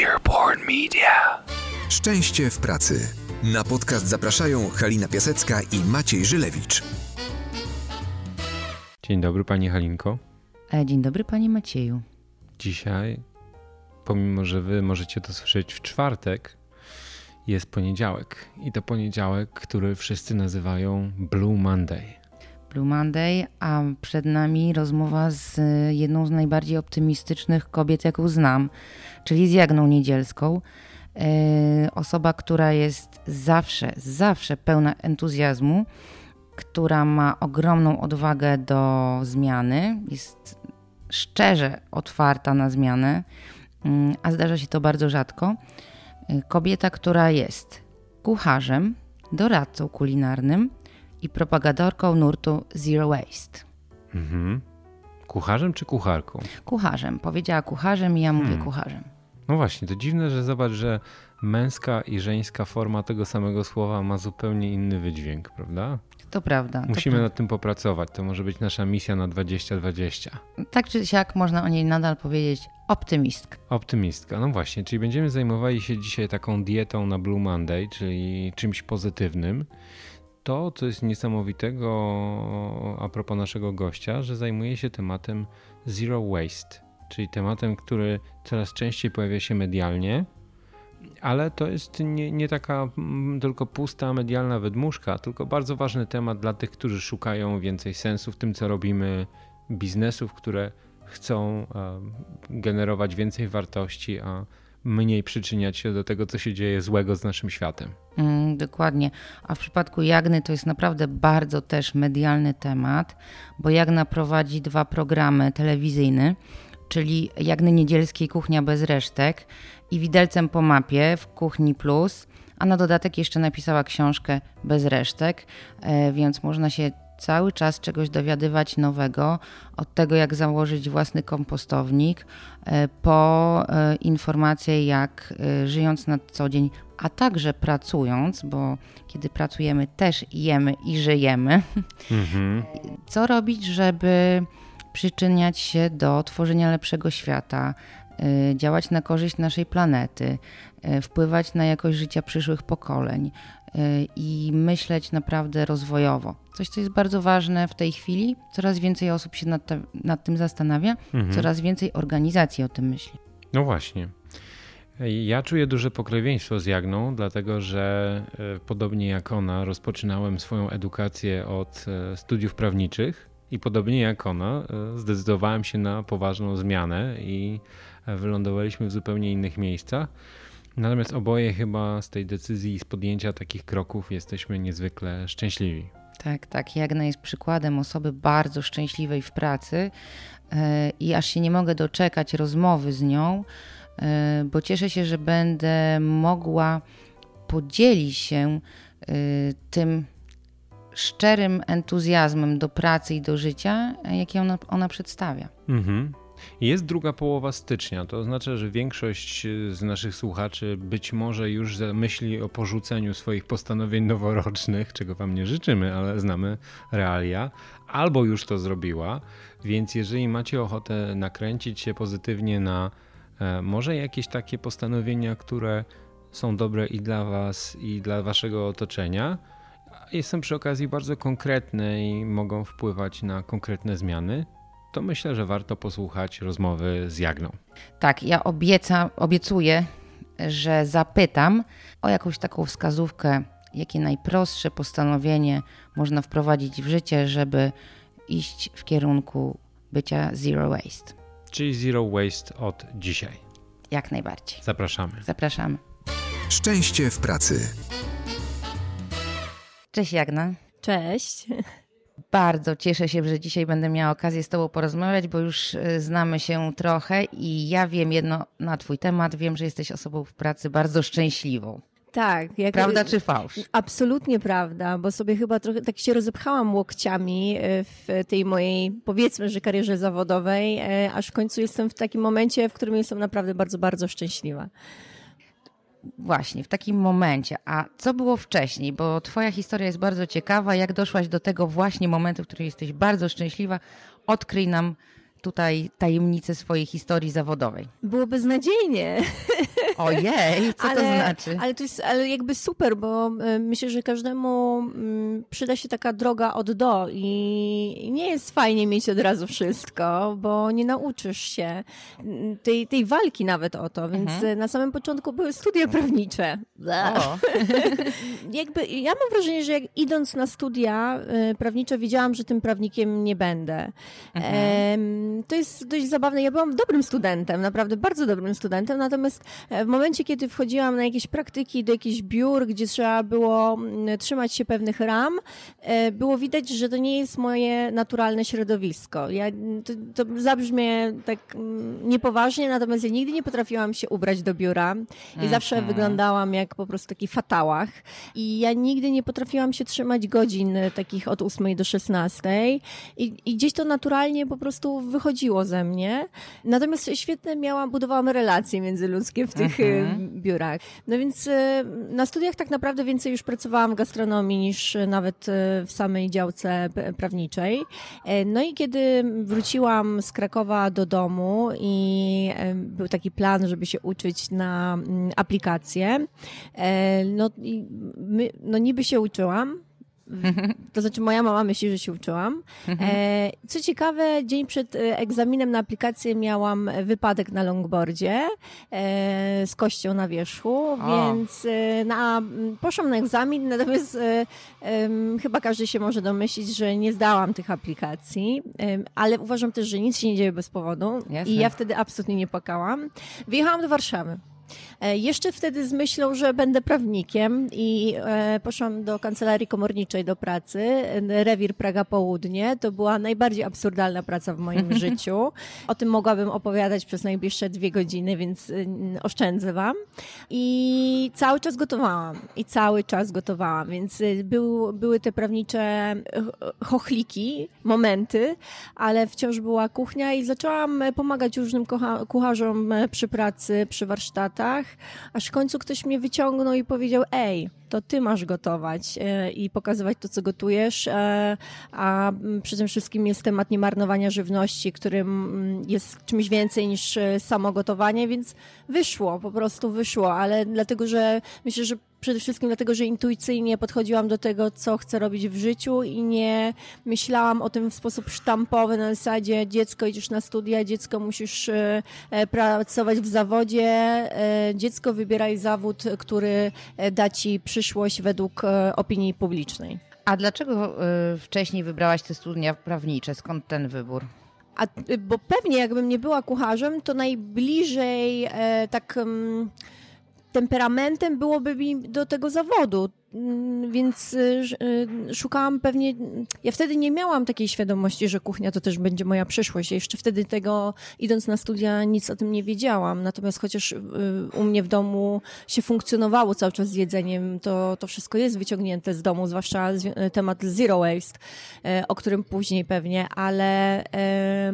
Earborn Media. Szczęście w pracy. Na podcast zapraszają Halina Piasecka i Maciej Żylewicz. Dzień dobry Pani Halinko. E, Dzień dobry Panie Macieju. Dzisiaj, pomimo że Wy możecie to słyszeć w czwartek, jest poniedziałek. I to poniedziałek, który wszyscy nazywają Blue Monday. Blue Monday, a przed nami rozmowa z jedną z najbardziej optymistycznych kobiet, jaką znam, czyli z Jagną Niedzielską. E, Osoba, która jest zawsze, zawsze pełna entuzjazmu, która ma ogromną odwagę do zmiany, jest szczerze otwarta na zmianę, mm, a zdarza się to bardzo rzadko. E, Kobieta, która jest kucharzem, doradcą kulinarnym i propagatorką nurtu Zero Waste. Mhm. Kucharzem czy kucharką? Kucharzem. Powiedziała kucharzem i ja mówię Hmm. kucharzem. No właśnie, to dziwne, że zobacz, że męska i żeńska forma tego samego słowa ma zupełnie inny wydźwięk, prawda? To prawda. to Musimy prawda. nad tym popracować. To może być nasza misja na 2020. Tak czy siak można o niej nadal powiedzieć optymistka. Optymistka. No właśnie, czyli będziemy zajmowali się dzisiaj taką dietą na Blue Monday, czyli czymś pozytywnym. To, co jest niesamowitego a propos naszego gościa, że zajmuje się tematem zero waste, czyli tematem, który coraz częściej pojawia się medialnie, ale to jest nie, nie taka mm, tylko pusta medialna wydmuszka, tylko bardzo ważny temat dla tych, którzy szukają więcej sensu w tym, co robimy, biznesów, które chcą generować więcej wartości, a mniej przyczyniać się do tego, co się dzieje złego z naszym światem. Mm, dokładnie. A w przypadku Jagny to jest naprawdę bardzo też medialny temat, bo Jagna prowadzi dwa programy telewizyjne, czyli Jagny Niedzielskiej Kuchnia bez resztek i Widelcem po mapie w Kuchni Plus, a na dodatek jeszcze napisała książkę bez resztek, e, więc można się cały czas czegoś dowiadywać nowego, od tego jak założyć własny kompostownik, e, po e, informacje jak e, żyjąc na co dzień, a także pracując, bo kiedy pracujemy też jemy i żyjemy, Mhm. co robić, żeby przyczyniać się do tworzenia lepszego świata, działać na korzyść naszej planety, wpływać na jakość życia przyszłych pokoleń y, i myśleć naprawdę rozwojowo. Coś, co jest bardzo ważne w tej chwili. Coraz więcej osób się nad, te, nad tym zastanawia, Mhm. coraz więcej organizacji o tym myśli. No właśnie. Ja czuję duże pokrewieństwo z Jagną, dlatego że e, podobnie jak ona rozpoczynałem swoją edukację od e, studiów prawniczych i podobnie jak ona e, zdecydowałem się na poważną zmianę i e, wylądowaliśmy w zupełnie innych miejscach. Natomiast oboje chyba z tej decyzji i z podjęcia takich kroków jesteśmy niezwykle szczęśliwi. Tak, tak. Jagna jest przykładem osoby bardzo szczęśliwej w pracy e, i aż się nie mogę doczekać rozmowy z nią, e, bo cieszę się, że będę mogła podzielić się e, tym szczerym entuzjazmem do pracy i do życia, jaki ona, ona przedstawia. Mhm. Jest druga połowa stycznia, to oznacza, że większość y, z naszych słuchaczy być może już myśli o porzuceniu swoich postanowień noworocznych, czego Wam nie życzymy, ale znamy realia, albo już to zrobiła. Więc jeżeli macie ochotę nakręcić się pozytywnie na e, może jakieś takie postanowienia, które są dobre i dla Was, i dla Waszego otoczenia, są przy okazji bardzo konkretne i mogą wpływać na konkretne zmiany, to myślę, że warto posłuchać rozmowy z Jagną. Tak, ja obieca, obiecuję, że zapytam o jakąś taką wskazówkę, jakie najprostsze postanowienie można wprowadzić w życie, żeby iść w kierunku bycia zero waste. Czyli Zero Waste od dzisiaj. Jak najbardziej. Zapraszamy. Zapraszamy. Szczęście w pracy. Cześć Jagna. Cześć. Bardzo cieszę się, że dzisiaj będę miała okazję z Tobą porozmawiać, bo już y, znamy się trochę i ja wiem jedno na Twój temat. Wiem, że jesteś osobą w pracy bardzo szczęśliwą. Tak. Jak, Prawda czy fałsz? Absolutnie prawda, bo sobie chyba trochę tak się rozepchałam łokciami e, w tej mojej, powiedzmy, że karierze zawodowej, e, aż w końcu jestem w takim momencie, w którym jestem naprawdę bardzo, bardzo szczęśliwa. Właśnie, w takim momencie. A co było wcześniej? Bo Twoja historia jest bardzo ciekawa. Jak doszłaś do tego właśnie momentu, w którym jesteś bardzo szczęśliwa? Odkryj nam, tutaj tajemnicę swojej historii zawodowej? Było beznadziejnie. Ojej, co ale, to znaczy? Ale to jest ale jakby super, bo y, myślę, że każdemu y, przyda się taka droga od do i nie jest fajnie mieć od razu wszystko, bo nie nauczysz się tej, tej walki nawet o to, więc Mhm. na samym początku były studia prawnicze. Jakby ja mam wrażenie, że jak idąc na studia y, prawnicze, wiedziałam, że tym prawnikiem nie będę. Em, to jest dość zabawne. Ja byłam dobrym studentem, naprawdę bardzo dobrym studentem, natomiast e, w momencie, kiedy wchodziłam na jakieś praktyki do jakichś biur, gdzie trzeba było mm, trzymać się pewnych ram, było widać, że to nie jest moje naturalne środowisko. Ja, to, to zabrzmie tak mm, niepoważnie, natomiast ja nigdy nie potrafiłam się ubrać do biura i zawsze wyglądałam jak po prostu taki fatałach. I ja nigdy nie potrafiłam się trzymać godzin e, takich od 8 do 16 i, i gdzieś to naturalnie po prostu wychodziło ze mnie. Natomiast świetne miałam, budowałam relacje międzyludzkie w tych e, biurach. No więc e, na studiach tak naprawdę więcej już pracowałam w gastronomii niż e, nawet e, w samej działce prawniczej. E, No i kiedy wróciłam z Krakowa do domu i e, był taki plan, żeby się uczyć na mm, aplikację, no, no niby się uczyłam, to znaczy moja mama myśli, że się uczyłam. E, co ciekawe, dzień przed e, egzaminem na aplikację miałam wypadek na longboardzie e, z kością na wierzchu, więc na, poszłam na egzamin, natomiast chyba każdy się może domyślić, że nie zdałam tych aplikacji, ale uważam też, że nic się nie dzieje bez powodu Jasne. i ja wtedy absolutnie nie płakałam. Wyjechałam do Warszawy. E, Jeszcze wtedy z myślą, że będę prawnikiem i e, poszłam do kancelarii komorniczej do pracy. Rewir Praga Południe. To była najbardziej absurdalna praca w moim życiu. O tym mogłabym opowiadać przez najbliższe dwie godziny, więc y, oszczędzę wam. I cały czas gotowałam. I cały czas gotowałam, więc y, był, były te prawnicze ch- chochliki, momenty, ale wciąż była kuchnia i zaczęłam pomagać różnym kucha- kucharzom e, przy pracy, przy warsztatach, aż w końcu ktoś mnie wyciągnął i powiedział, ej, to ty masz gotować e, i pokazywać to, co gotujesz, e, a mm, przy tym wszystkim jest temat niemarnowania żywności, którym mm, jest czymś więcej niż e, samo gotowanie, więc wyszło, po prostu wyszło, ale dlatego, że myślę, że przede wszystkim dlatego, że intuicyjnie podchodziłam do tego, co chcę robić w życiu i nie myślałam o tym w sposób sztampowy na zasadzie dziecko idziesz na studia, dziecko musisz e, e, pracować w zawodzie, e, dziecko wybieraj zawód, który da ci przyszłość według opinii publicznej. a dlaczego wcześniej wybrałaś te studia prawnicze? Skąd ten wybór? A, bo pewnie jakbym nie była kucharzem, to najbliżej e, tak mm, temperamentem byłoby mi do tego zawodu. Mm, Więc y, y, szukałam pewnie. Ja wtedy nie miałam takiej świadomości, że kuchnia to też będzie moja przyszłość. Ja jeszcze wtedy tego, idąc na studia, nic o tym nie wiedziałam. Natomiast chociaż y, u mnie w domu się funkcjonowało cały czas z jedzeniem, to, to wszystko jest wyciągnięte z domu, zwłaszcza temat zero waste, o którym później pewnie, ale. e,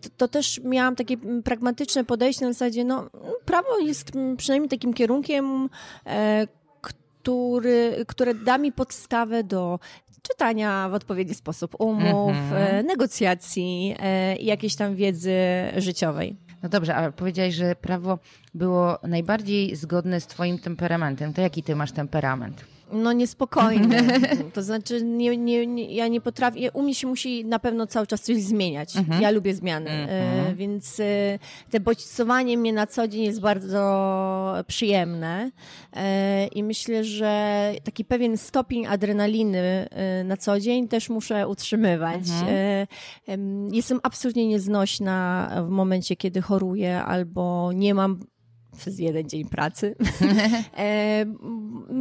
to, to też miałam takie mm, pragmatyczne podejście na zasadzie, no prawo jest mm, przynajmniej takim kierunkiem, e, który, które da mi podstawę do czytania w odpowiedni sposób umów, e, negocjacji e, i jakiejś tam wiedzy życiowej. No dobrze, ale powiedziałaś, że prawo było najbardziej zgodne z twoim temperamentem. To jaki ty masz temperament? No niespokojny. To znaczy, nie, nie, nie, ja nie potrafię. U mnie się musi na pewno cały czas coś zmieniać. Ja lubię zmiany, e, więc e, te bodźcowanie mnie na co dzień jest bardzo przyjemne. E, I myślę, że taki pewien stopień adrenaliny na co dzień też muszę utrzymywać. Em, Jestem absolutnie nieznośna w momencie, kiedy choruję albo nie mam przez jeden dzień pracy. e,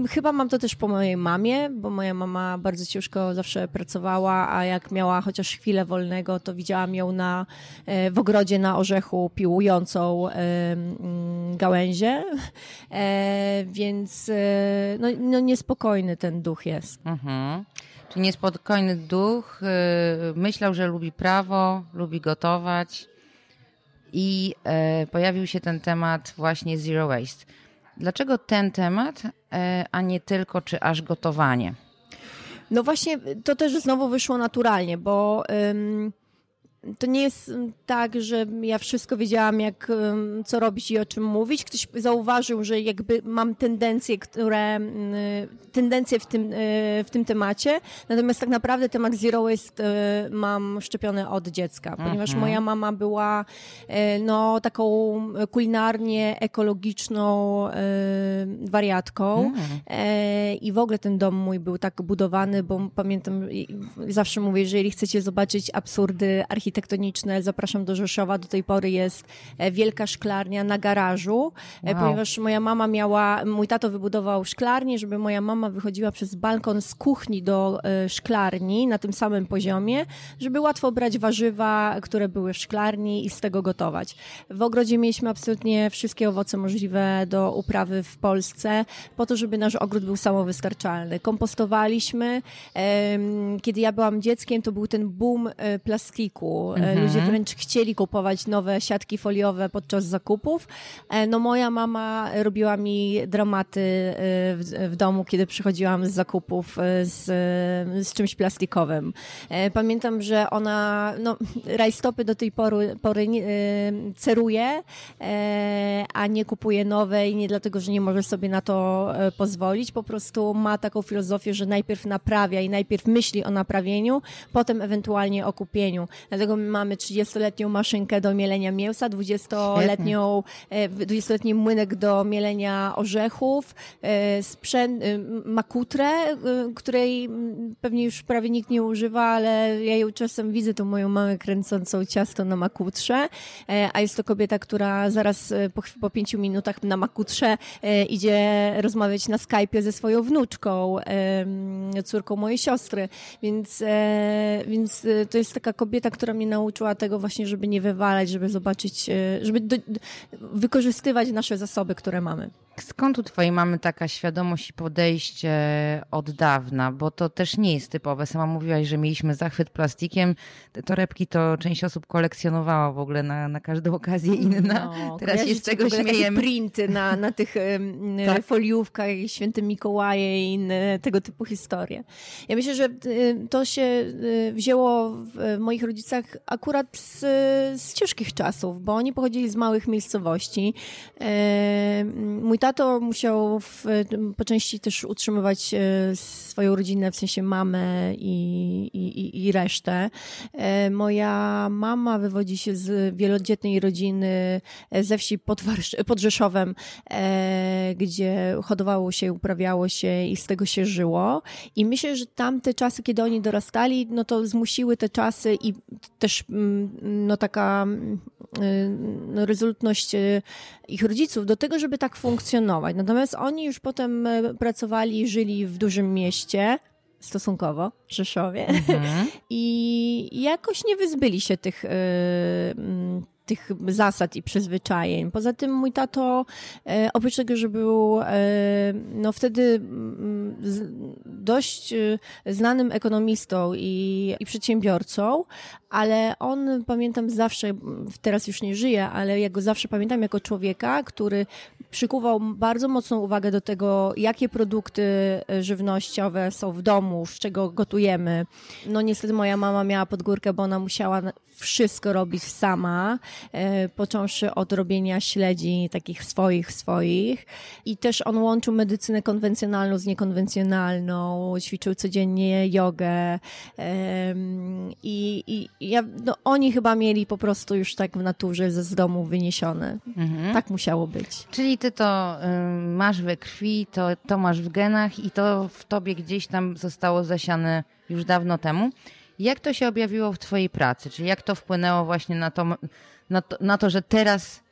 chyba mam to też po mojej mamie, bo moja mama bardzo ciężko zawsze pracowała, a jak miała chociaż chwilę wolnego, to widziałam ją na, e, w ogrodzie na orzechu piłującą e, gałęzie, e, więc e, no, no niespokojny ten duch jest. Mhm. Czyli niespokojny duch, y, myślał, że lubi prawo, lubi gotować i e, pojawił się ten temat właśnie zero waste. Dlaczego ten temat, e, a nie tylko czy aż gotowanie? No właśnie, to też znowu wyszło naturalnie, bo to nie jest tak, że ja wszystko wiedziałam, jak, co robić i o czym mówić. Ktoś zauważył, że jakby mam tendencje, które, tendencje w tym, w tym temacie, natomiast tak naprawdę temat Zero Waste mam szczepiony od dziecka, ponieważ mhm. moja mama była no, taką kulinarnie ekologiczną wariatką mhm. i w ogóle ten dom mój był tak budowany, bo pamiętam, zawsze mówię, że jeżeli chcecie zobaczyć absurdy architektoniczne, zapraszam do Rzeszowa. Do tej pory jest e, wielka szklarnia na garażu, e, wow. ponieważ moja mama miała, mój tato wybudował szklarnię, żeby moja mama wychodziła przez balkon z kuchni do e, szklarni na tym samym poziomie, żeby łatwo brać warzywa, które były w szklarni i z tego gotować. W ogrodzie mieliśmy absolutnie wszystkie owoce możliwe do uprawy w Polsce, po to, żeby nasz ogród był samowystarczalny. Kompostowaliśmy. Kiedy ja byłam dzieckiem, to był ten boom plastiku, Mhm. Ludzie wręcz chcieli kupować nowe siatki foliowe podczas zakupów. E, no moja mama robiła mi dramaty e, w, w domu, kiedy przychodziłam z zakupów z, z czymś plastikowym. Pamiętam, że ona no, rajstopy do tej pory, pory ceruje, a nie kupuje nowe i nie dlatego, że nie może sobie na to pozwolić. Po prostu ma taką filozofię, że najpierw naprawia i najpierw myśli o naprawieniu, potem ewentualnie o kupieniu. Dlatego my mamy 30-letnią maszynkę do mielenia mięsa, 20-letnią, 20-letni e, młynek do mielenia orzechów, e, sprzęt, e, makutrę, której pewnie już prawie nikt nie używa, ale ja ją czasem widzę, tą moją mamę kręcącą ciasto na makutrze, a jest to kobieta, która zaraz po, po pięciu minutach na makutrze idzie rozmawiać na Skype'ie ze swoją wnuczką, córką mojej siostry, więc, więc to jest taka kobieta, która mnie nauczyła tego właśnie, żeby nie wywalać, żeby zobaczyć, e, żeby do, wykorzystywać nasze zasoby, które mamy. Skąd u twojej mamy taka świadomość i podejście od dawna? Bo to też nie jest typowe. Sama mówiłaś, że mieliśmy zachwyt plastikiem. Te torebki to część osób kolekcjonowała w ogóle na, na każdą okazję inna. No, Teraz się z czego śmiejemy. printy na, na tych tak. foliówkach, święty Mikołaje i inne tego typu historie. Ja myślę, że to się wzięło w moich rodzicach akurat z, z ciężkich czasów, bo oni pochodzili z małych miejscowości. Mój tato musiał w, po części też utrzymywać e, swoją rodzinę, w sensie mamę i, i, i resztę. E, moja mama wywodzi się z wielodzietnej rodziny e, ze wsi pod, pod Rzeszowem, gdzie hodowało się, uprawiało się i z tego się żyło. I myślę, że tamte czasy, kiedy oni dorastali, no to zmusiły te czasy i też mm, no taka mm, no, rezultność ich rodziców do tego, żeby tak funkcjonować. Natomiast oni już potem e, pracowali, żyli w dużym mieście, stosunkowo, Rzeszowie mhm. i jakoś nie wyzbyli się tych e, tych zasad i przyzwyczajeń. Poza tym mój tato, e, oprócz tego, że był no wtedy mm, dość znanym ekonomistą i, i przedsiębiorcą, ale on pamiętam zawsze, teraz już nie żyje, ale ja go zawsze pamiętam jako człowieka, który przykuwał bardzo mocną uwagę do tego, jakie produkty e, żywnościowe są w domu, z czego gotujemy. No niestety moja mama miała podgórkę, bo ona musiała wszystko robić sama, e, począwszy od robienia śledzi takich swoich, swoich. I też on łączył medycynę konwencjonalną z niekonwencjonalną, ćwiczył codziennie jogę i, i ja, no, oni chyba mieli po prostu już tak w naturze ze z domu wyniesione. Mhm. Tak musiało być. Czyli ty to y, masz we krwi, to, to masz w genach i to w tobie gdzieś tam zostało zasiane już dawno temu. Jak to się objawiło w twojej pracy? Czyli jak to wpłynęło właśnie na to, na to, na to że teraz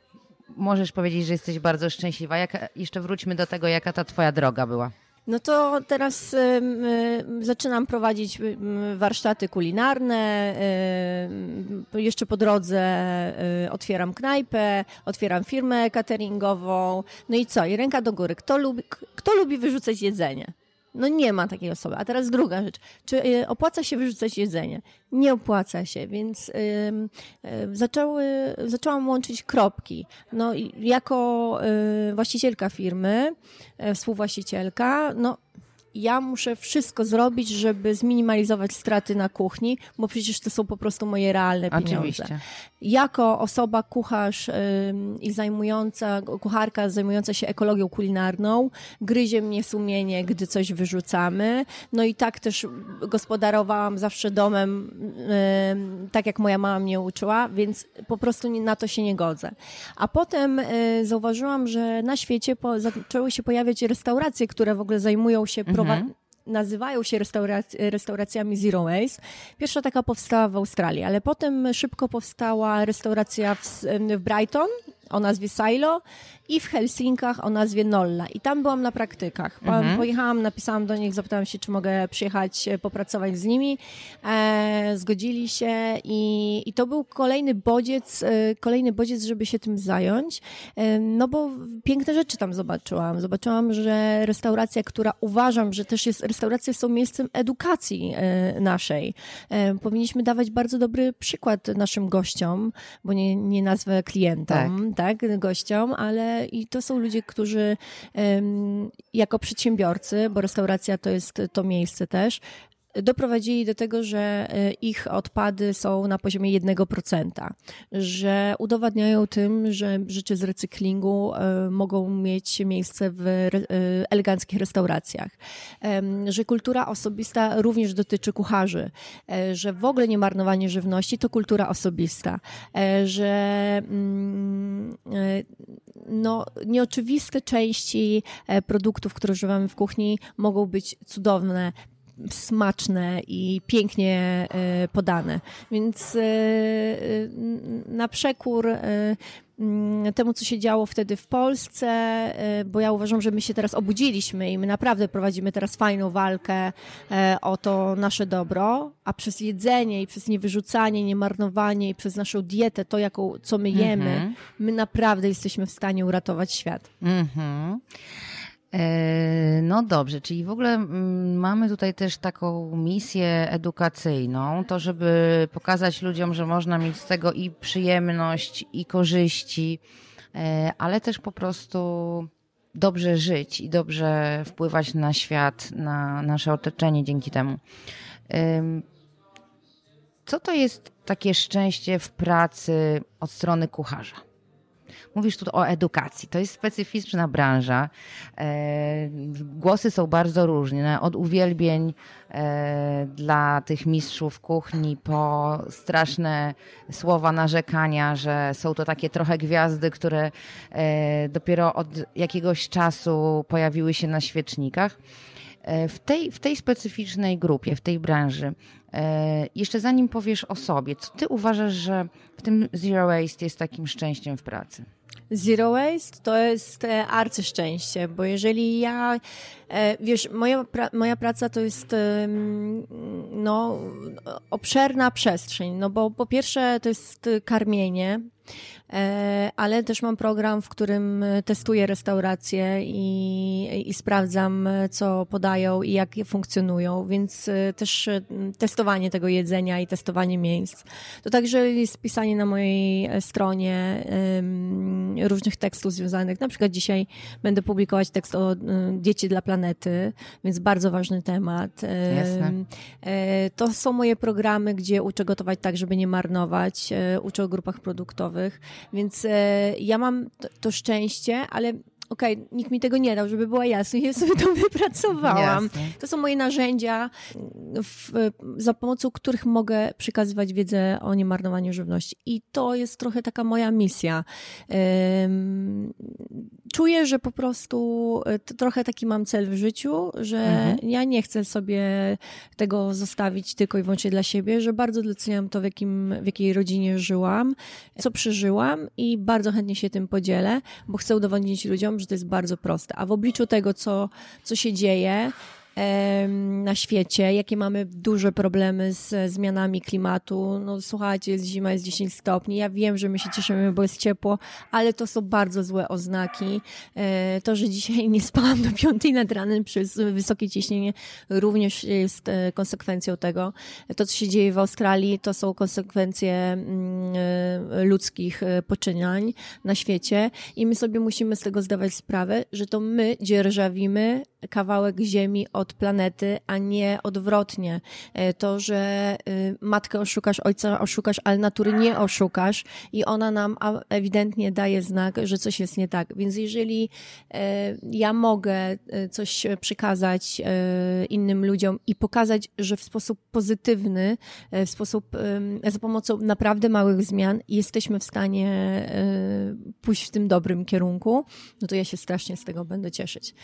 możesz powiedzieć, że jesteś bardzo szczęśliwa? Jak, jeszcze wróćmy do tego, jaka ta twoja droga była. No to teraz zaczynam prowadzić warsztaty kulinarne. Jeszcze po drodze y, otwieram knajpę, otwieram firmę cateringową. No i co? I ręka do góry. Kto lubi, kto lubi wyrzucać jedzenie? No nie ma takiej osoby. A teraz druga rzecz. Czy y, opłaca się wyrzucać jedzenie? Nie opłaca się, więc zaczęły, zaczęłam łączyć kropki. No jako właścicielka firmy, współwłaścicielka, no ja muszę wszystko zrobić, żeby zminimalizować straty na kuchni, bo przecież to są po prostu moje realne pieniądze. Oczywiście. Jako osoba kucharz i zajmująca, kucharka zajmująca się ekologią kulinarną, gryzie mnie sumienie, gdy coś wyrzucamy. No i tak też gospodarowałam zawsze domem, tak jak moja mama mnie uczyła, więc po prostu na to się nie godzę. A potem y, zauważyłam, że na świecie zaczęły się pojawiać restauracje, które w ogóle zajmują się prowadzeniem nazywają się restaurac restauracjami Zero Waste. Pierwsza taka powstała w Australii, ale potem szybko powstała restauracja w, w Brighton o nazwie Silo i w Helsinkach o nazwie Nolla. I tam byłam na praktykach. Mhm. Pojechałam, napisałam do nich, zapytałam się, czy mogę przyjechać, e, popracować z nimi. E, zgodzili się i, i to był kolejny bodziec, e, kolejny bodziec, żeby się tym zająć. E, no bo piękne rzeczy tam zobaczyłam. Zobaczyłam, że restauracja, która uważam, że też jest, restauracje są miejscem edukacji e, naszej. E, powinniśmy dawać bardzo dobry przykład naszym gościom, bo nie, nie nazwę klientom, tak, tak gościom, ale i to są ludzie, którzy jako przedsiębiorcy, bo restauracja to jest to miejsce też, doprowadzili do tego, że e, ich odpady są na poziomie 1%, że udowadniają tym, że rzeczy z recyklingu e, mogą mieć miejsce w e, eleganckich restauracjach, że kultura osobista również dotyczy kucharzy, że w ogóle nie marnowanie żywności to kultura osobista, że mm, no, nieoczywiste części produktów, które używamy w kuchni mogą być cudowne, smaczne i pięknie e, podane. Więc e, e, na przekór mm, temu, co się działo wtedy w Polsce, bo ja uważam, że my się teraz obudziliśmy i my naprawdę prowadzimy teraz fajną walkę o to nasze dobro, a przez jedzenie i przez niewyrzucanie, niemarnowanie i przez naszą dietę, to jaką, co my jemy, mm -hmm. my naprawdę jesteśmy w stanie uratować świat. Mm. E, no dobrze, czyli w ogóle mm, mamy tutaj też taką misję edukacyjną, to żeby pokazać ludziom, że można mieć z tego i przyjemność, i korzyści, e, ale też po prostu dobrze żyć i dobrze wpływać na świat, na nasze otoczenie dzięki temu. Co to jest takie szczęście w pracy od strony kucharza? Mówisz tu o edukacji. To jest specyficzna branża. E, głosy są bardzo różne. Od uwielbień e, dla tych mistrzów kuchni po straszne słowa narzekania, że są to takie trochę gwiazdy, które e, dopiero od jakiegoś czasu pojawiły się na świecznikach. W tej, w tej specyficznej grupie, w tej branży, jeszcze zanim powiesz o sobie, co ty uważasz, że w tym Zero Waste jest takim szczęściem w pracy? Zero waste to jest e, arcyszczęście, bo jeżeli ja, e, wiesz, moja, pra, moja praca to jest no, obszerna przestrzeń, no bo po pierwsze to jest karmienie, ale też mam program, w którym testuję restauracje i, i sprawdzam, co podają i jak funkcjonują, więc e, też e, testowanie tego jedzenia i testowanie miejsc. To także jest pisanie na mojej stronie różnych tekstów związanych, na przykład dzisiaj będę publikować tekst o diecie dla planety, więc bardzo ważny temat. Jasne. To są moje programy, gdzie uczę gotować tak, żeby nie marnować, uczę o grupach produktowych, więc e, ja mam to, to szczęście, ale okej, okay, nikt mi tego nie dał, żeby była jasność, ja sobie to wypracowałam. Jasne. To są moje narzędzia, w, za pomocą których mogę przekazywać wiedzę o niemarnowaniu żywności. I to jest trochę taka moja misja. Um, czuję, że po prostu e, trochę taki mam cel w życiu, że mhm. ja nie chcę sobie tego zostawić tylko i wyłącznie dla siebie, że bardzo doceniam to, w, jakim, w jakiej rodzinie żyłam, co przeżyłam i bardzo chętnie się tym podzielę, bo chcę udowodnić ludziom, że to jest bardzo proste. A w obliczu tego, co, co się dzieje, na świecie, jakie mamy duże problemy z zmianami klimatu. No słuchajcie, jest zima, jest 10 stopni. Ja wiem, że my się cieszymy, bo jest ciepło, ale to są bardzo złe oznaki. E, to, że dzisiaj nie spałam do piątej nad ranem przez wysokie ciśnienie również jest e, konsekwencją tego. To, co się dzieje w Australii, to są konsekwencje mm, e, ludzkich poczynań na świecie i my sobie musimy z tego zdawać sprawę, że to my dzierżawimy kawałek ziemi od planety, a nie odwrotnie. E, to, że y, matkę oszukasz, ojca oszukasz, ale natury nie oszukasz i ona nam ewidentnie daje znak, że coś jest nie tak. Więc jeżeli e, ja mogę e, coś przekazać innym ludziom i pokazać, że w sposób pozytywny, w sposób za pomocą naprawdę małych zmian jesteśmy w stanie pójść w tym dobrym kierunku, no to ja się strasznie z tego będę cieszyć.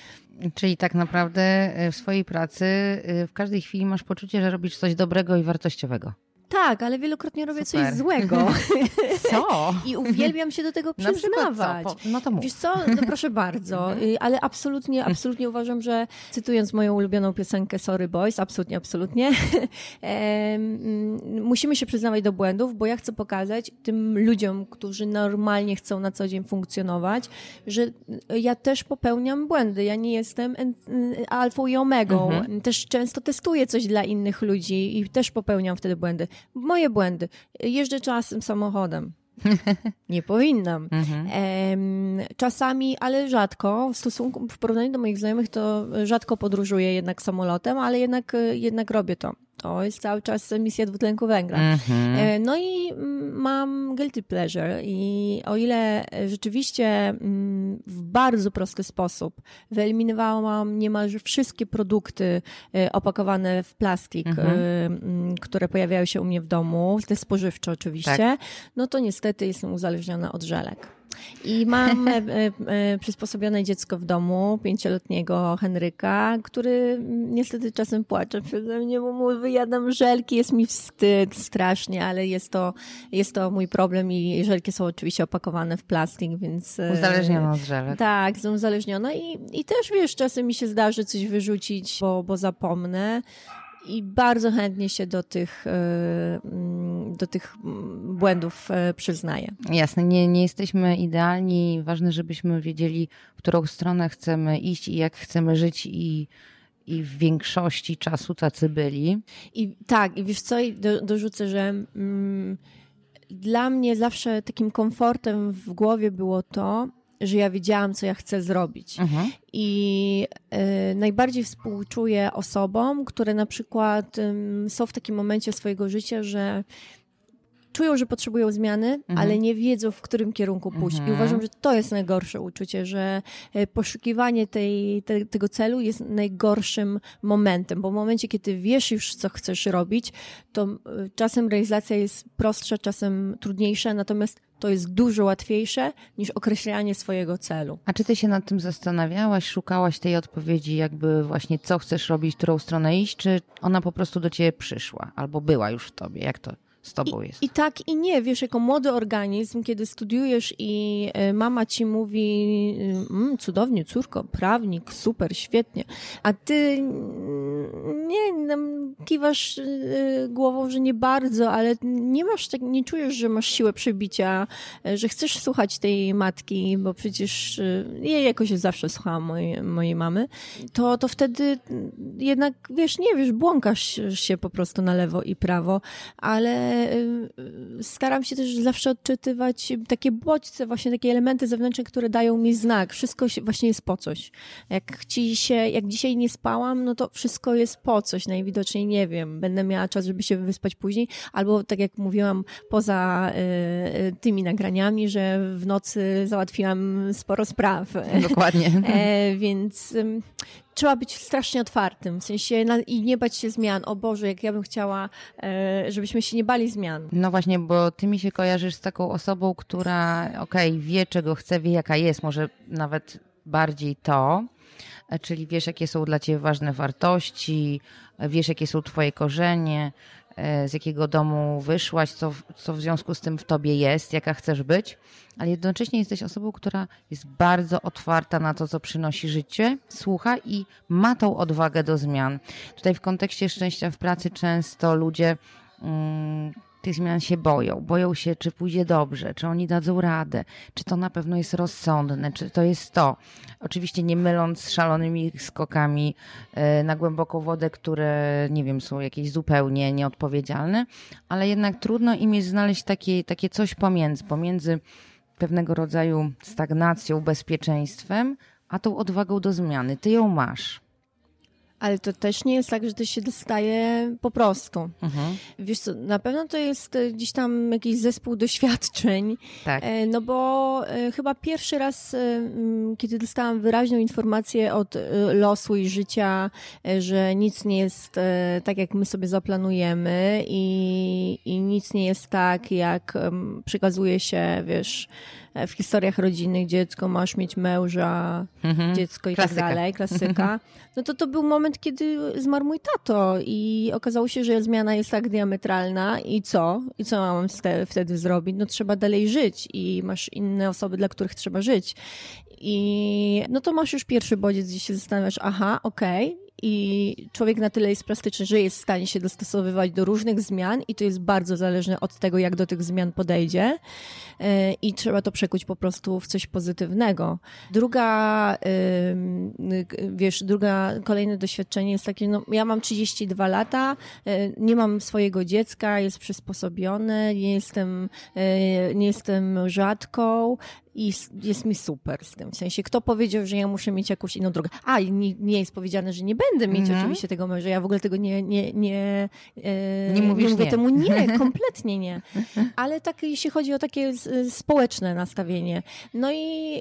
Czyli tak naprawdę w swojej pracy e, w każdej chwili masz poczucie, że robisz coś dobrego i wartościowego. Tak, ale wielokrotnie robię Super. coś złego. Co? I uwielbiam się do tego przyznawać. Co? No to mów. Wiesz co? No proszę bardzo, mhm. y, ale absolutnie, absolutnie uważam, że cytując moją ulubioną piosenkę Sorry Boys, absolutnie, absolutnie, mm, musimy się przyznawać do błędów, bo ja chcę pokazać tym ludziom, którzy normalnie chcą na co dzień funkcjonować, że ja też popełniam błędy. Ja nie jestem y, alfą i omegą. Mhm. Też często testuję coś dla innych ludzi i też popełniam wtedy błędy moje błędy. Jeżdżę czasem samochodem. Nie powinnam. Mhm. Czasami, ale rzadko, w stosunku, w porównaniu do moich znajomych, to rzadko podróżuję jednak samolotem, ale jednak, jednak robię to. To jest cały czas emisja dwutlenku węgla. Mm-hmm. No i mm, mam guilty pleasure i o ile rzeczywiście mm, w bardzo prosty sposób wyeliminowałam niemal wszystkie produkty e, opakowane w plastik, mm-hmm. które pojawiają się u mnie w domu, te spożywcze oczywiście, tak. no to niestety jestem uzależniona od żelek. I mam e, e, przysposobione dziecko w domu, pięcioletniego Henryka, który niestety czasem płacze przeze mnie, bo mu wyjadam żelki, jest mi wstyd strasznie, ale jest to, jest to mój problem i żelki są oczywiście opakowane w plastik, więc... E, uzależniona od żelek. Tak, są uzależniona i, i też wiesz, czasem mi się zdarzy coś wyrzucić, bo, bo zapomnę i bardzo chętnie się do tych, e, mm, do tych błędów e, przyznaję. Jasne, nie, nie jesteśmy idealni. Ważne, żebyśmy wiedzieli, w którą stronę chcemy iść i jak chcemy żyć i i w większości czasu tacy byli. I tak, i wiesz co, do, dorzucę, że mm, dla mnie zawsze takim komfortem w głowie było to, że ja wiedziałam, co ja chcę zrobić. Mhm. I y, najbardziej współczuję osobom, które na przykład y, są w takim momencie swojego życia, że czują, że potrzebują zmiany, mhm. ale nie wiedzą, w którym kierunku pójść. Mhm. I uważam, że to jest najgorsze uczucie, że e, poszukiwanie tej, te, tego celu jest najgorszym momentem, bo w momencie, kiedy wiesz już, co chcesz robić, to e, czasem realizacja jest prostsza, czasem trudniejsza, natomiast to jest dużo łatwiejsze niż określanie swojego celu. A czy ty się nad tym zastanawiałaś, szukałaś tej odpowiedzi, jakby właśnie co chcesz robić, w którą stronę iść, czy ona po prostu do ciebie przyszła albo była już w tobie? Jak to z tobą I, jest. I tak i nie, wiesz, jako młody organizm, kiedy studiujesz i e, mama ci mówi mmm, cudownie, córko, prawnik, super, świetnie, a ty nie, kiwasz e, głową, że nie bardzo, ale nie masz tak, nie czujesz, że masz siłę przebicia, e, że chcesz słuchać tej matki, bo przecież ja jakoś zawsze słuchałam mojej, mojej mamy, to, to wtedy jednak, wiesz, nie wiesz, błąkasz się po prostu na lewo i prawo, ale Y, staram się też zawsze odczytywać takie bodźce, właśnie takie elementy zewnętrzne, które dają mi znak. Wszystko właśnie jest po coś. Jak, ci się, jak dzisiaj nie spałam, no to wszystko jest po coś. Najwidoczniej nie wiem. Będę miała czas, żeby się wyspać później, albo tak jak mówiłam, poza y, y, tymi nagraniami, że w nocy załatwiłam sporo spraw. Dokładnie. E, więc trzeba być strasznie otwartym, w sensie na, i nie bać się zmian. O Boże, jak ja bym chciała, e, żebyśmy się nie bali zmian. No właśnie, bo ty mi się kojarzysz z taką osobą, która okej, okay, wie czego chce, wie jaka jest, może nawet bardziej to, e, czyli wiesz jakie są dla ciebie ważne wartości, wiesz jakie są twoje korzenie, E, z jakiego domu wyszłaś, co, co w związku z tym w tobie jest, jaka chcesz być, ale jednocześnie jesteś osobą, która jest bardzo otwarta na to, co przynosi życie, słucha i ma tą odwagę do zmian. Tutaj w kontekście szczęścia w pracy często ludzie. Mm, tych zmian się boją. Boją się, czy pójdzie dobrze, czy oni dadzą radę, czy to na pewno jest rozsądne, czy to jest to. Oczywiście nie myląc z szalonymi skokami e, na głęboką wodę, które nie wiem, są jakieś zupełnie nieodpowiedzialne, ale jednak trudno im jest znaleźć takie, takie coś pomiędzy, pomiędzy pewnego rodzaju stagnacją, bezpieczeństwem, a tą odwagą do zmiany. Ty ją masz. Ale to też nie jest tak, że to się dostaje po prostu. Mhm. Wiesz co, na pewno to jest e, gdzieś tam jakiś zespół doświadczeń, Tak. e, no bo e, chyba pierwszy raz, kiedy dostałam wyraźną informację od losu i życia, że nic nie jest tak, jak my sobie zaplanujemy i, i nic nie jest tak, jak przekazuje się, wiesz, w historiach rodzinnych dziecko, masz mieć męża, Mhm. dziecko i Klasyka. tak dalej, klasyka. No to to był moment, kiedy zmarł mój tato i okazało się, że zmiana jest tak diametralna i co? I co mam wtedy zrobić? No trzeba dalej żyć i masz inne osoby, dla których trzeba żyć. I no to masz już pierwszy bodziec, gdzie się zastanawiasz, aha, okej, i człowiek na tyle jest plastyczny, że jest w stanie się dostosowywać do różnych zmian i to jest bardzo zależne od tego, jak do tych zmian podejdzie E, i trzeba to przekuć po prostu w coś pozytywnego. Druga, wiesz, druga, kolejne doświadczenie jest takie, no ja mam 32 lata, e, nie mam swojego dziecka, jest przysposobione, nie jestem, e, nie jestem rzadką, i jest mi super z tym. W sensie, kto powiedział, że ja muszę mieć jakąś inną drogę? A, nie, nie jest powiedziane, że nie będę mieć Mhm. oczywiście tego męża. Ja w ogóle tego nie, nie, nie, e, Nie mówisz mówię nie. temu nie, kompletnie nie. Ale tak, jeśli chodzi o takie s- społeczne nastawienie. No i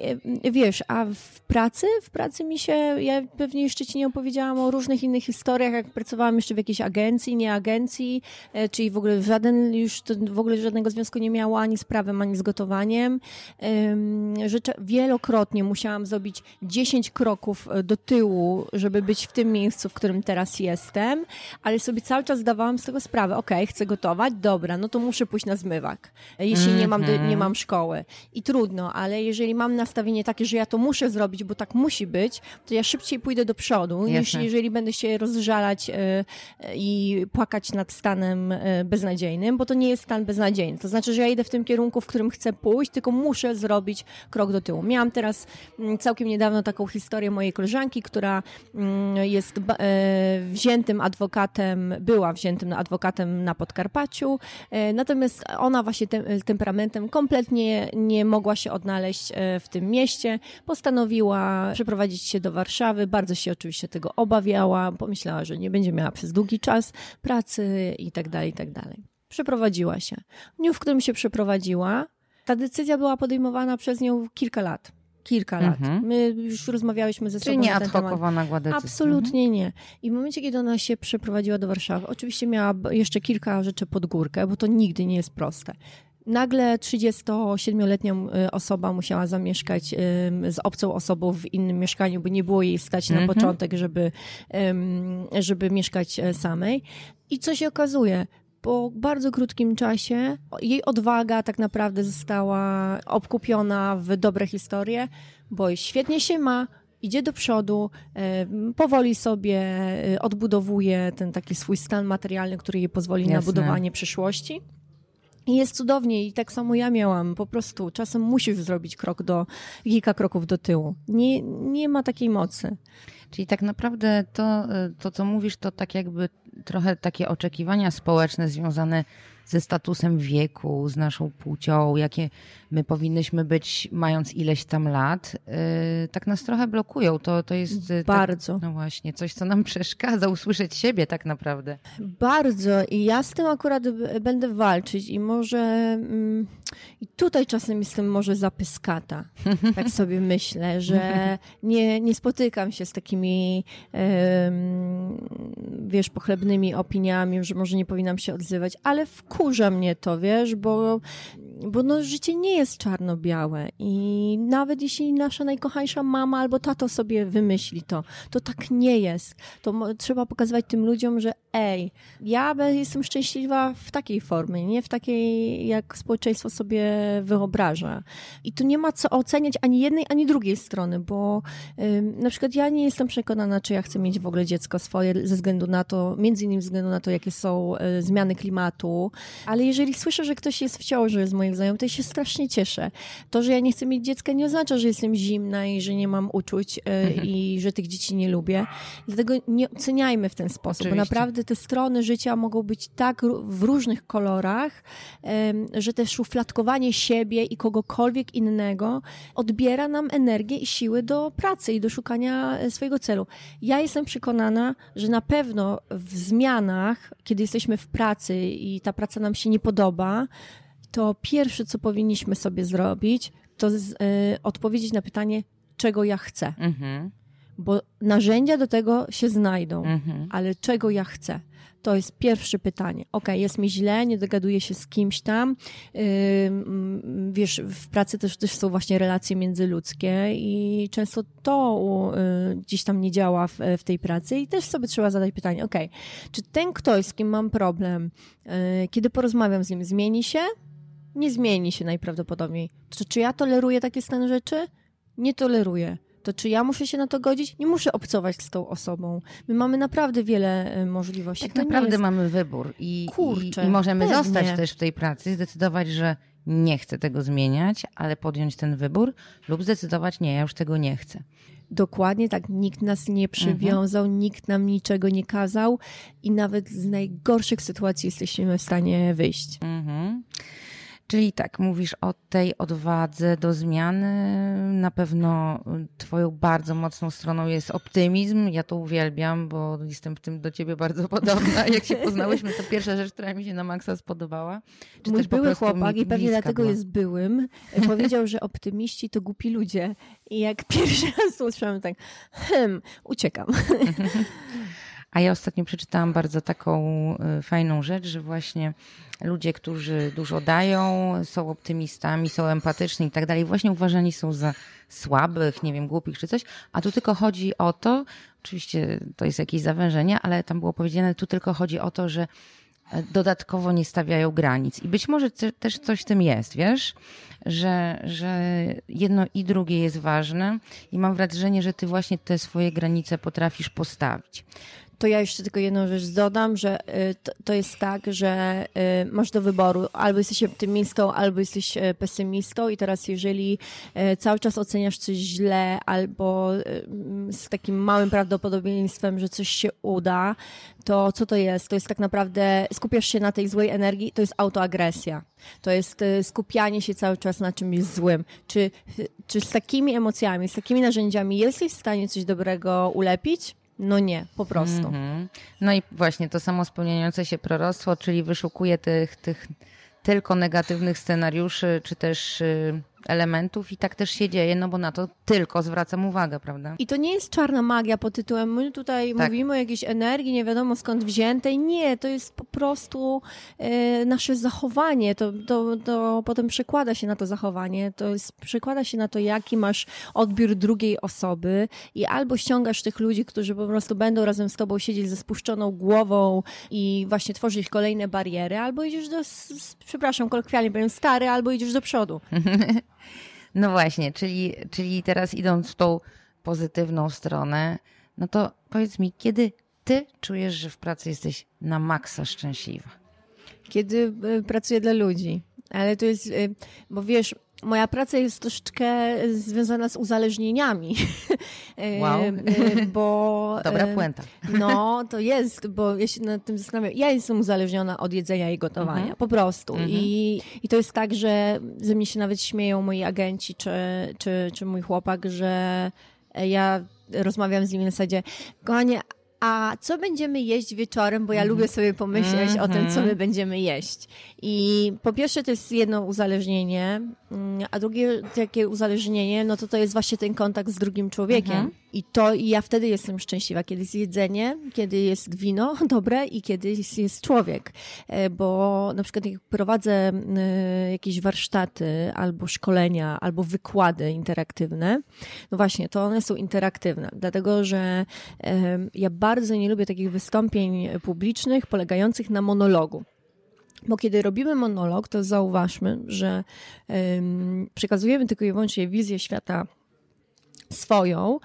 e, wiesz, a w pracy, w pracy mi się, ja pewnie jeszcze ci nie opowiedziałam o różnych innych historiach, jak pracowałam jeszcze w jakiejś agencji, nie agencji, e, czyli w ogóle żaden, już to w ogóle żadnego związku nie miało ani z prawem, ani z gotowaniem. Em, Że wielokrotnie musiałam zrobić 10 kroków e, do tyłu, żeby być w tym miejscu, w którym teraz jestem, ale sobie cały czas zdawałam z tego sprawę. Okej, chcę gotować, dobra, no to muszę pójść na zmywak, e, jeśli nie, mam, do- nie mam szkoły. I trudno, ale jeżeli mam nastawienie takie, że ja to muszę zrobić, bo tak musi być, to ja szybciej pójdę do przodu, niż jeżeli będę się rozżalać e, i płakać nad stanem beznadziejnym, bo to nie jest stan beznadziejny. To znaczy, że ja idę w tym kierunku, w którym chcę pójść, tylko muszę zrobić krok do tyłu. Miałam teraz mm, całkiem niedawno taką historię mojej koleżanki, która mm, jest e, wziętym adwokatem, była wziętym adwokatem na Podkarpaciu, e, natomiast ona właśnie tem, temperamentem kompletnie nie mogła się odnaleźć e, w tym mieście. Postanowiła przeprowadzić się do Warszawy, bardzo się oczywiście tego obawiała, pomyślała, że nie będzie miała przez długi czas pracy i tak dalej, i tak dalej. Przeprowadziła się. W dniu, w którym się przeprowadziła, ta decyzja była podejmowana przez nią kilka lat. Kilka lat. Mhm. My już rozmawiałyśmy ze Czyli sobą nie na ten ad hocowa nagła decyzja. Absolutnie nie. I w momencie, kiedy ona się przeprowadziła do Warszawy, oczywiście miała jeszcze kilka rzeczy pod górkę, bo to nigdy nie jest proste. Nagle 37-letnia y, osoba musiała zamieszkać z obcą osobą w innym mieszkaniu, bo nie było jej stać na Mhm. początek, żeby, żeby mieszkać e, samej. I co się okazuje? Po bardzo krótkim czasie jej odwaga tak naprawdę została obkupiona w dobre historie, bo świetnie się ma, idzie do przodu, powoli sobie e, odbudowuje ten taki swój stan materialny, który jej pozwoli na Jasne. budowanie przyszłości. I jest cudownie i tak samo ja miałam. Po prostu czasem musisz zrobić krok do, kilka kroków do tyłu. Nie, nie ma takiej mocy. Czyli tak naprawdę to, y, to, co mówisz, to tak jakby trochę takie oczekiwania społeczne związane ze statusem wieku, z naszą płcią, jakie my powinnyśmy być, mając ileś tam lat, y, tak nas trochę blokują. To, to jest y, Bardzo. Tak, no właśnie, coś, co nam przeszkadza usłyszeć siebie tak naprawdę. Bardzo i ja z tym akurat będę walczyć i może mm, i tutaj czasem jestem może zapyskata, tak sobie myślę, że nie, nie spotykam się z takimi em, wiesz, pochlebnymi opiniami, że może nie powinnam się odzywać, ale wkurza mnie to, wiesz, bo, bo no, życie nie jest czarno-białe i nawet jeśli nasza najkochańsza mama albo tato sobie wymyśli to, to tak nie jest. To trzeba pokazywać tym ludziom, że ej, ja jestem szczęśliwa w takiej formie, nie w takiej, jak społeczeństwo sobie wyobraża. I tu nie ma co oceniać ani jednej, ani drugiej strony, bo ym, na przykład ja nie jestem przekonana, czy ja chcę mieć w ogóle dziecko swoje ze względu na to, między innymi ze względu na to, jakie są y, zmiany klimatu, ale jeżeli słyszę, że ktoś jest w ciąży z moim moich znajomych, to ja się strasznie cieszę. To, że ja nie chcę mieć dziecka nie oznacza, że jestem zimna i że nie mam uczuć mhm. i że tych dzieci nie lubię. Dlatego nie oceniajmy w ten sposób, Oczywiście. bo naprawdę te strony życia mogą być tak w różnych kolorach, że te szufladkowanie siebie i kogokolwiek innego odbiera nam energię i siły do pracy i do szukania e, swojego celu. Ja jestem przekonana, że na pewno w zmianach, kiedy jesteśmy w pracy i ta praca nam się nie podoba, to pierwsze, co powinniśmy sobie zrobić, to z, y, odpowiedzieć na pytanie, czego ja chcę. Mhm. Bo narzędzia do tego się znajdą, mhm. ale czego ja chcę? To jest pierwsze pytanie. Ok, jest mi źle, nie dogaduję się z kimś tam. Yy, wiesz, w pracy też, też są właśnie relacje międzyludzkie i często to yy, gdzieś tam nie działa w, w, tej pracy i też sobie trzeba zadać pytanie, ok, czy ten ktoś, z kim mam problem, yy, kiedy porozmawiam z nim, zmieni się? Nie zmieni się najprawdopodobniej. To, czy ja toleruję takie stany rzeczy? Nie toleruję to czy ja muszę się na to godzić? Nie muszę obcować z tą osobą. My mamy naprawdę wiele e, możliwości. Tak to naprawdę jest... mamy wybór i, Kurczę, i, i możemy pewnie. zostać też w tej pracy, zdecydować, że nie chcę tego zmieniać, ale podjąć ten wybór lub zdecydować, nie, ja już tego nie chcę. Dokładnie tak, nikt nas nie przywiązał, mhm. nikt nam niczego nie kazał i nawet z najgorszych sytuacji jesteśmy w stanie wyjść. Mhm. Czyli tak, mówisz o tej odwadze do zmiany. Na pewno Twoją bardzo mocną stroną jest optymizm. Ja to uwielbiam, bo jestem w tym do Ciebie bardzo podobna. Jak się poznałyśmy, to pierwsza rzecz, która mi się na maksa spodobała. Czy Mój też były chłopak i pewnie dlatego była. jest byłym. Powiedział, że optymiści to głupi ludzie. I jak pierwszy raz usłyszałam tak, hmm, uciekam. A ja ostatnio przeczytałam bardzo taką y, fajną rzecz, że właśnie ludzie, którzy dużo dają, są optymistami, są empatyczni i tak dalej, właśnie uważani są za słabych, nie wiem, głupich czy coś, a tu tylko chodzi o to, oczywiście to jest jakieś zawężenie, ale tam było powiedziane, tu tylko chodzi o to, że e, dodatkowo nie stawiają granic. I być może też coś w tym jest, wiesz, że, że jedno i drugie jest ważne i mam wrażenie, że ty właśnie te swoje granice potrafisz postawić to ja jeszcze tylko jedną rzecz dodam, że y, to, jest tak, że y, masz do wyboru albo jesteś optymistą, albo jesteś y, pesymistą i teraz jeżeli cały czas oceniasz coś źle albo z takim małym prawdopodobieństwem, że coś się uda, to co to jest? To jest tak naprawdę, skupiasz się na tej złej energii, to jest autoagresja. To jest skupianie się cały czas na czymś złym. Czy, czy z takimi emocjami, z takimi narzędziami jesteś w stanie coś dobrego ulepić? No nie, po prostu. Mm -hmm. No i właśnie to samo spełniające się proroctwo, czyli wyszukuje tych, tych tylko negatywnych scenariuszy, czy też y, elementów i tak też się dzieje, no bo na to tylko zwracam uwagę, prawda? I to nie jest czarna magia pod tytułem, my tutaj tak. mówimy o jakiejś energii, nie wiadomo skąd wziętej. Nie, to jest po prostu e, nasze zachowanie. To, to, to potem przekłada się na to zachowanie, to jest, przekłada się na to, jaki masz odbiór drugiej osoby i albo ściągasz tych ludzi, którzy po prostu będą razem z tobą siedzieć ze spuszczoną głową i właśnie tworzyć kolejne bariery, albo idziesz do, przepraszam, kolokwialnie powiem, stary, albo idziesz do przodu. No właśnie, czyli, czyli teraz idąc w tą pozytywną stronę, no to powiedz mi, kiedy ty czujesz, że w pracy jesteś na maksa szczęśliwa? Kiedy e, pracuję dla ludzi. Ale to jest, e, bo wiesz, moja praca jest troszeczkę związana z uzależnieniami. Wow. bo, Dobra puenta. No, to jest, bo ja się nad tym zastanawiam. Ja jestem uzależniona od jedzenia i gotowania, mhm. po prostu. Mhm. I, I to jest tak, że ze mnie się nawet śmieją moi agenci czy, czy, czy mój chłopak, że ja rozmawiam z nimi na zasadzie, kochanie, a co będziemy jeść wieczorem, bo ja mm lubię sobie pomyśleć mm -hmm. o tym, co my mhm. będziemy jeść. I po pierwsze to jest jedno uzależnienie, mm, a drugie takie uzależnienie, no to to jest właśnie ten kontakt z drugim człowiekiem. Mm -hmm. I to i ja wtedy jestem szczęśliwa, kiedy jest jedzenie, kiedy jest wino dobre i kiedy jest, jest człowiek. E, bo na przykład jak prowadzę jakieś warsztaty albo szkolenia, albo wykłady interaktywne, no właśnie, to one są interaktywne, dlatego że ja bardzo nie lubię takich wystąpień publicznych polegających na monologu. Bo kiedy robimy monolog, to zauważmy, że przekazujemy tylko i wyłącznie wizję świata swoją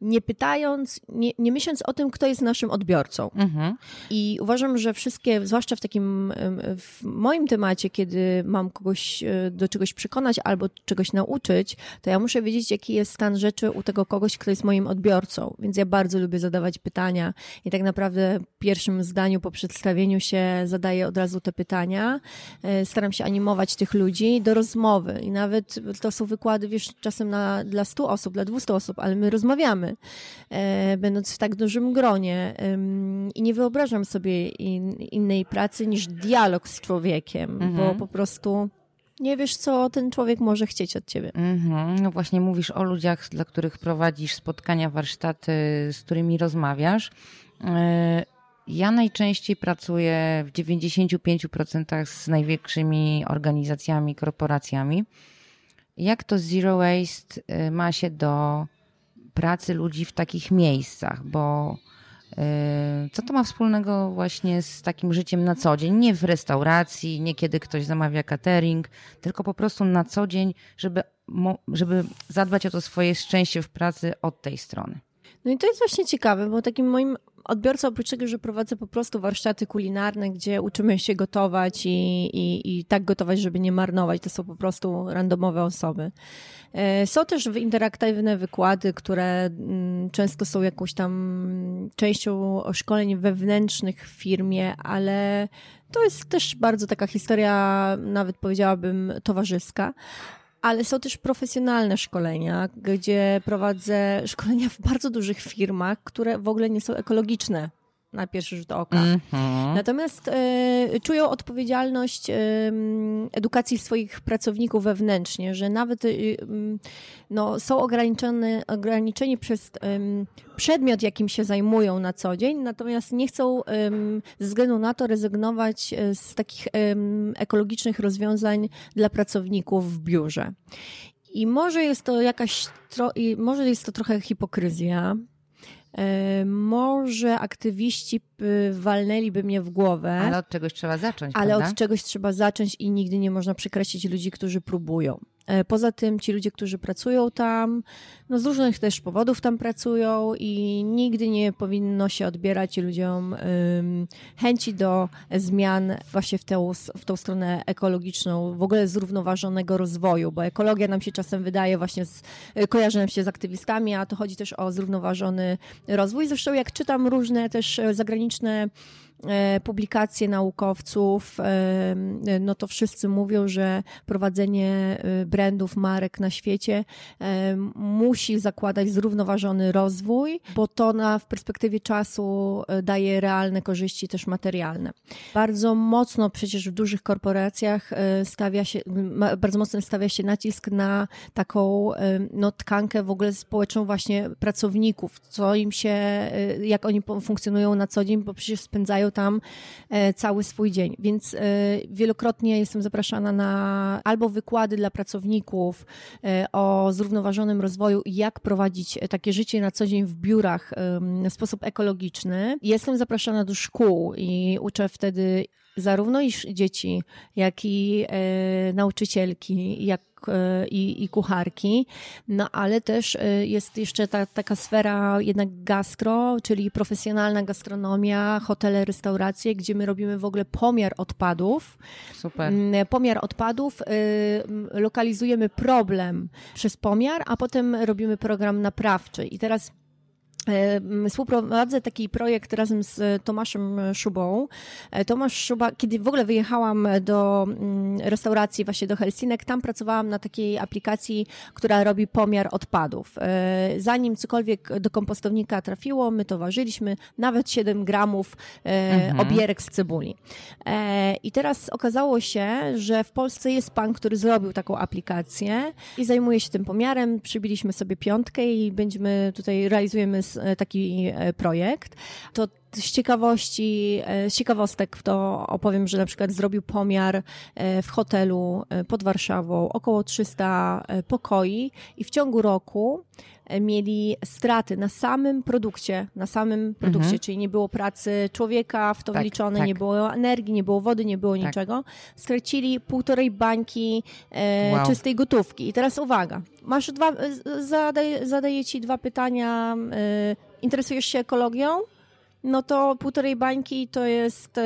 nie pytając, nie, nie myśląc o tym, kto jest naszym odbiorcą. Mhm. I uważam, że wszystkie, zwłaszcza w takim, w moim temacie, kiedy mam kogoś e, do czegoś przekonać albo czegoś nauczyć, to ja muszę wiedzieć, jaki jest stan rzeczy u tego kogoś, kto jest moim odbiorcą. Więc ja bardzo lubię zadawać pytania i tak naprawdę w pierwszym zdaniu po przedstawieniu się zadaję od razu te pytania. E, Staram się animować tych ludzi do rozmowy i nawet to są wykłady, wiesz, czasem na, dla 100 osób, dla 200 osób, ale my rozmawiamy, e, będąc w tak dużym gronie i nie wyobrażam sobie in, innej pracy niż dialog z człowiekiem, bo po prostu nie wiesz, co ten człowiek może chcieć od ciebie. Mhm. No właśnie mówisz o ludziach, dla których prowadzisz spotkania, warsztaty, z którymi rozmawiasz. E, Ja najczęściej pracuję w 95% z największymi organizacjami, korporacjami. Jak to Zero Waste y, ma się do pracy ludzi w takich miejscach? Bo y, co to ma wspólnego właśnie z takim życiem na co dzień? Nie w restauracji, nie kiedy ktoś zamawia catering, tylko po prostu na co dzień, żeby, żeby zadbać o to swoje szczęście w pracy od tej strony. No i to jest właśnie ciekawe, bo takim moim odbiorcą, oprócz tego, że prowadzę po prostu warsztaty kulinarne, gdzie uczymy się gotować i, i, i tak gotować, żeby nie marnować, to są po prostu randomowe osoby. E, Są też interaktywne wykłady, które mm, często są jakąś tam częścią szkoleń wewnętrznych w firmie, ale to jest też bardzo taka historia, nawet powiedziałabym, towarzyska. Ale są też profesjonalne szkolenia, gdzie prowadzę szkolenia w bardzo dużych firmach, które w ogóle nie są ekologiczne na pierwszy rzut oka. Natomiast e, czują odpowiedzialność e, edukacji swoich pracowników wewnętrznie, że nawet e, m, no, są ograniczone, ograniczeni przez przedmiot, jakim się zajmują na co dzień, natomiast nie chcą ze względu na to rezygnować e, z takich ekologicznych rozwiązań dla pracowników w biurze. I może jest to jakaś, tro, i może jest to trochę hipokryzja, Może aktywiści walnęliby mnie w głowę, Ale od czegoś trzeba zacząć, ale prawda? od czegoś trzeba zacząć i nigdy nie można przekreślić ludzi, którzy próbują. E, Poza tym ci ludzie, którzy pracują tam, no z różnych też powodów tam pracują i nigdy nie powinno się odbierać ludziom chęci do zmian właśnie w tę, w tą stronę ekologiczną, w ogóle zrównoważonego rozwoju, bo ekologia nam się czasem wydaje właśnie, z, kojarzy nam się z aktywistami, a to chodzi też o zrównoważony rozwój. Zresztą jak czytam różne też e, zagraniczne publikacje naukowców, e, no to wszyscy mówią, że prowadzenie e, brandów, marek na świecie e, musi zakładać zrównoważony rozwój, bo to na, w perspektywie czasu e, daje realne korzyści też materialne. Bardzo mocno przecież w dużych korporacjach e, stawia się, bardzo mocno stawia się nacisk na taką e, no, tkankę w ogóle społeczną właśnie pracowników, co im się, e, jak oni funkcjonują na co dzień, bo przecież spędzają tam e, cały swój dzień. Więc e, wielokrotnie jestem zapraszana na albo wykłady dla pracowników e, o zrównoważonym rozwoju i jak prowadzić takie życie na co dzień w biurach w sposób ekologiczny. Jestem zapraszana do szkół i uczę wtedy zarówno dzieci, jak i nauczycielki, jak i, i kucharki, no ale też e, jest jeszcze ta, taka sfera jednak gastro, czyli profesjonalna gastronomia, hotele, restauracje, gdzie my robimy w ogóle pomiar odpadów. Super. Mm, Pomiar odpadów, y, lokalizujemy problem przez pomiar, a potem robimy program naprawczy. I teraz e, Współprowadzę taki projekt razem z e, Tomaszem Szubą. E, Tomasz Szuba, kiedy w ogóle wyjechałam do mm, restauracji właśnie do Helsinek, tam pracowałam na takiej aplikacji, która robi pomiar odpadów. E, Zanim cokolwiek do kompostownika trafiło, my to ważyliśmy, nawet 7 gramów e, obierek z cebuli. E, I teraz okazało się, że w Polsce jest pan, który zrobił taką aplikację i zajmuje się tym pomiarem. Przybiliśmy sobie piątkę i będziemy tutaj, realizujemy s- taki e, projekt. To z ciekawości, z ciekawostek to opowiem, że na przykład zrobił pomiar w hotelu pod Warszawą około 300 pokoi i w ciągu roku mieli straty na samym produkcie, na samym produkcie, mhm. czyli nie było pracy człowieka w to tak, wliczone, tak. nie było energii, nie było wody, nie było tak. niczego. Stracili półtorej bańki e, wow. czystej gotówki. I teraz uwaga, masz dwa, zadaj, zadaję ci dwa pytania. E, interesujesz się ekologią? No to półtorej bańki to jest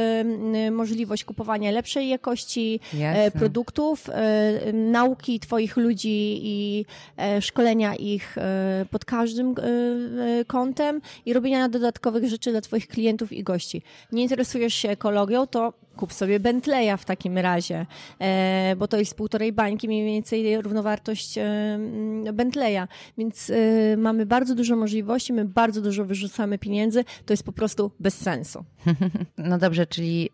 możliwość kupowania lepszej jakości e, Jasne. produktów, e, nauki Twoich ludzi i e, szkolenia ich pod każdym kątem i robienia dodatkowych rzeczy dla Twoich klientów i gości. Nie interesujesz się ekologią, to kup sobie Bentleya w takim razie, e, bo to jest półtorej bańki, mniej więcej równowartość e, mm, Bentleya. Więc e, mamy bardzo dużo możliwości, my bardzo dużo wyrzucamy pieniędzy, to jest po prostu bez sensu. No dobrze, czyli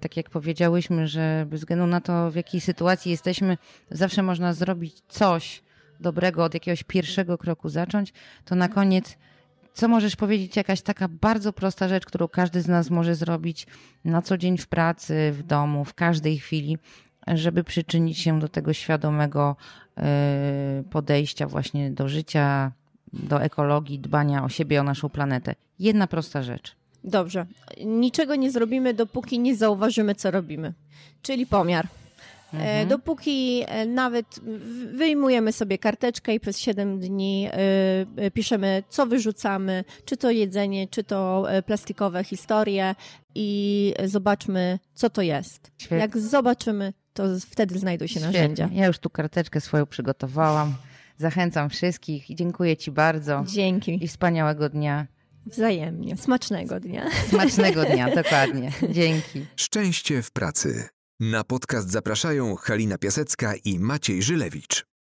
tak jak powiedziałyśmy, że bez względu na to, w jakiej sytuacji jesteśmy, zawsze można zrobić coś dobrego, od jakiegoś pierwszego kroku zacząć, to na koniec co możesz powiedzieć, jakaś taka bardzo prosta rzecz, którą każdy z nas może zrobić na co dzień w pracy, w domu, w każdej chwili, żeby przyczynić się do tego świadomego e, podejścia właśnie do życia, do ekologii, dbania o siebie, o naszą planetę. Jedna prosta rzecz. Dobrze. Niczego nie zrobimy, dopóki nie zauważymy, co robimy. Czyli pomiar. E, mhm. Dopóki e, nawet wyjmujemy sobie karteczkę i przez 7 dni e, piszemy, co wyrzucamy, czy to jedzenie, czy to plastikowe historie i zobaczmy, co to jest. Świetnie. Jak zobaczymy, to wtedy znajdą się Świetnie. narzędzia. Ja już tu karteczkę swoją przygotowałam. Zachęcam wszystkich i dziękuję Ci bardzo. Dzięki. I wspaniałego dnia. Wzajemnie. Smacznego dnia. Smacznego dnia, dokładnie. Dzięki. Szczęście w pracy. Na podcast zapraszają Halina Piasecka i Maciej Żylewicz.